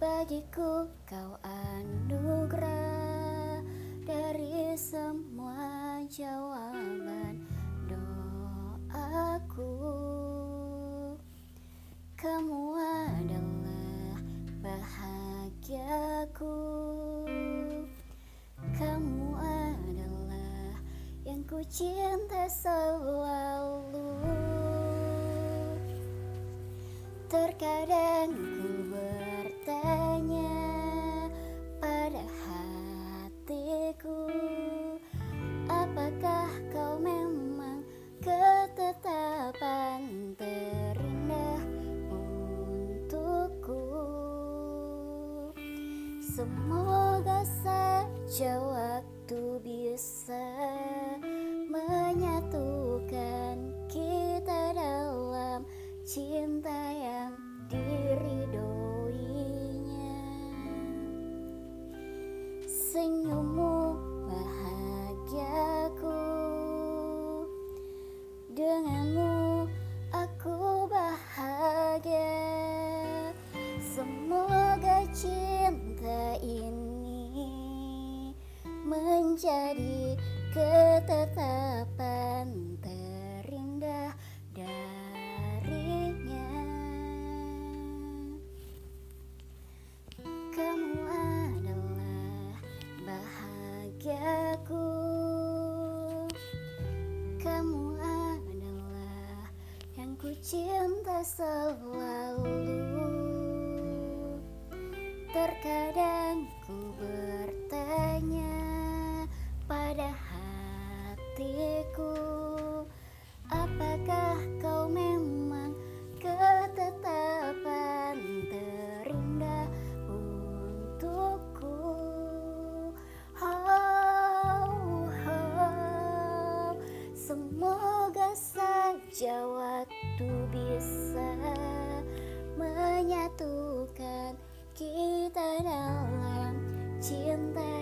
Hatiku kau anugerah dari semua jawaban doaku. Kamu adalah bahagiaku. Kamu adalah yang ku cinta selalu. Terkadang ku Semoga saja waktu bisa menyatukan kita dalam cinta yang diridoinya Senyummu cinta ini menjadi ketetapan terindah darinya. Kamu adalah bahagiaku. Kamu adalah yang ku cinta selalu Semoga saja waktu bisa menyatukan kita dalam cinta